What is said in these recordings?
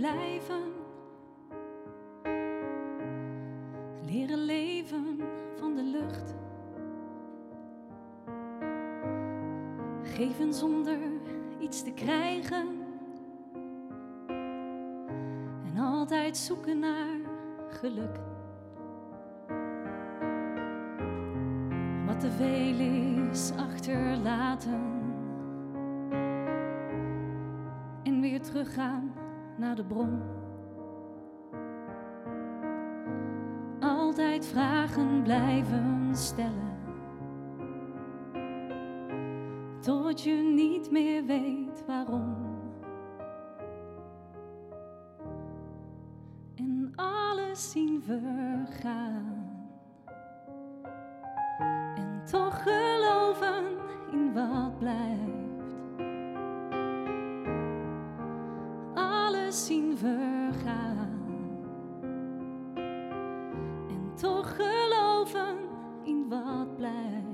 blijven. Leren leven van de lucht. Geven zonder iets te krijgen. En altijd zoeken naar geluk. Wat te veel is achterlaten. En weer teruggaan naar de bron. Altijd vragen blijven stellen. Tot je niet meer weet waarom. En alles zien vergaan. En toch geloven in wat blijft. Toch geloven in wat blijft.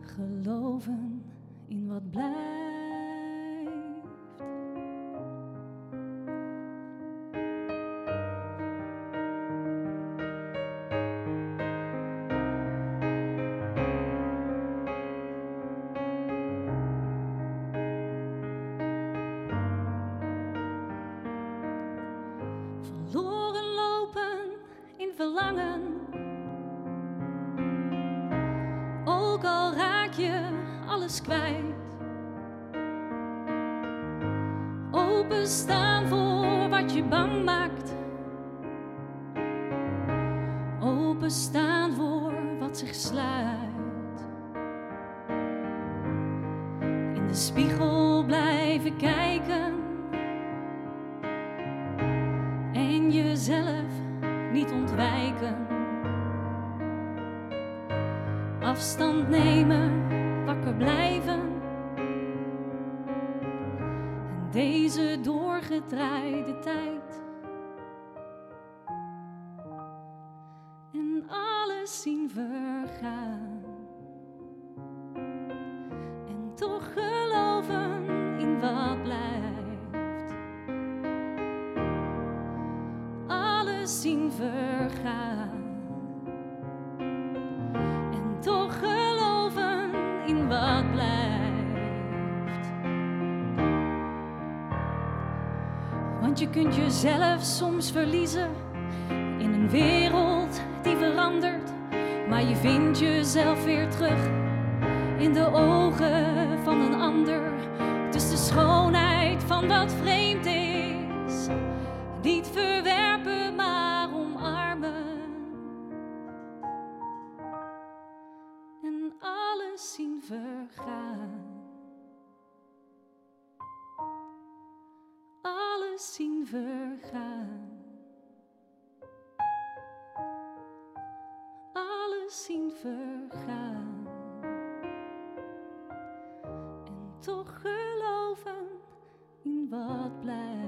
Geloven in wat blijft. Verlangen. Ook al raak je alles kwijt. Openstaan voor wat je bang maakt. Openstaan voor wat zich sluit. In de spiegel blijven kijken. en jezelf niet ontwijken. Afstand nemen, wakker blijven. En deze doorgedraaide tijd. En alles zien vergaan. Zien vergaan. En toch geloven in wat blijft. Want je kunt jezelf soms verliezen in een wereld die verandert. Maar je vindt jezelf weer terug in de ogen van een ander. Is de schoonheid van wat vreemd is. Niet verwerpen, maar omarmen. En alles zien vergaan. Alles zien vergaan. Alles zien vergaan. En toch geloven in wat blijft.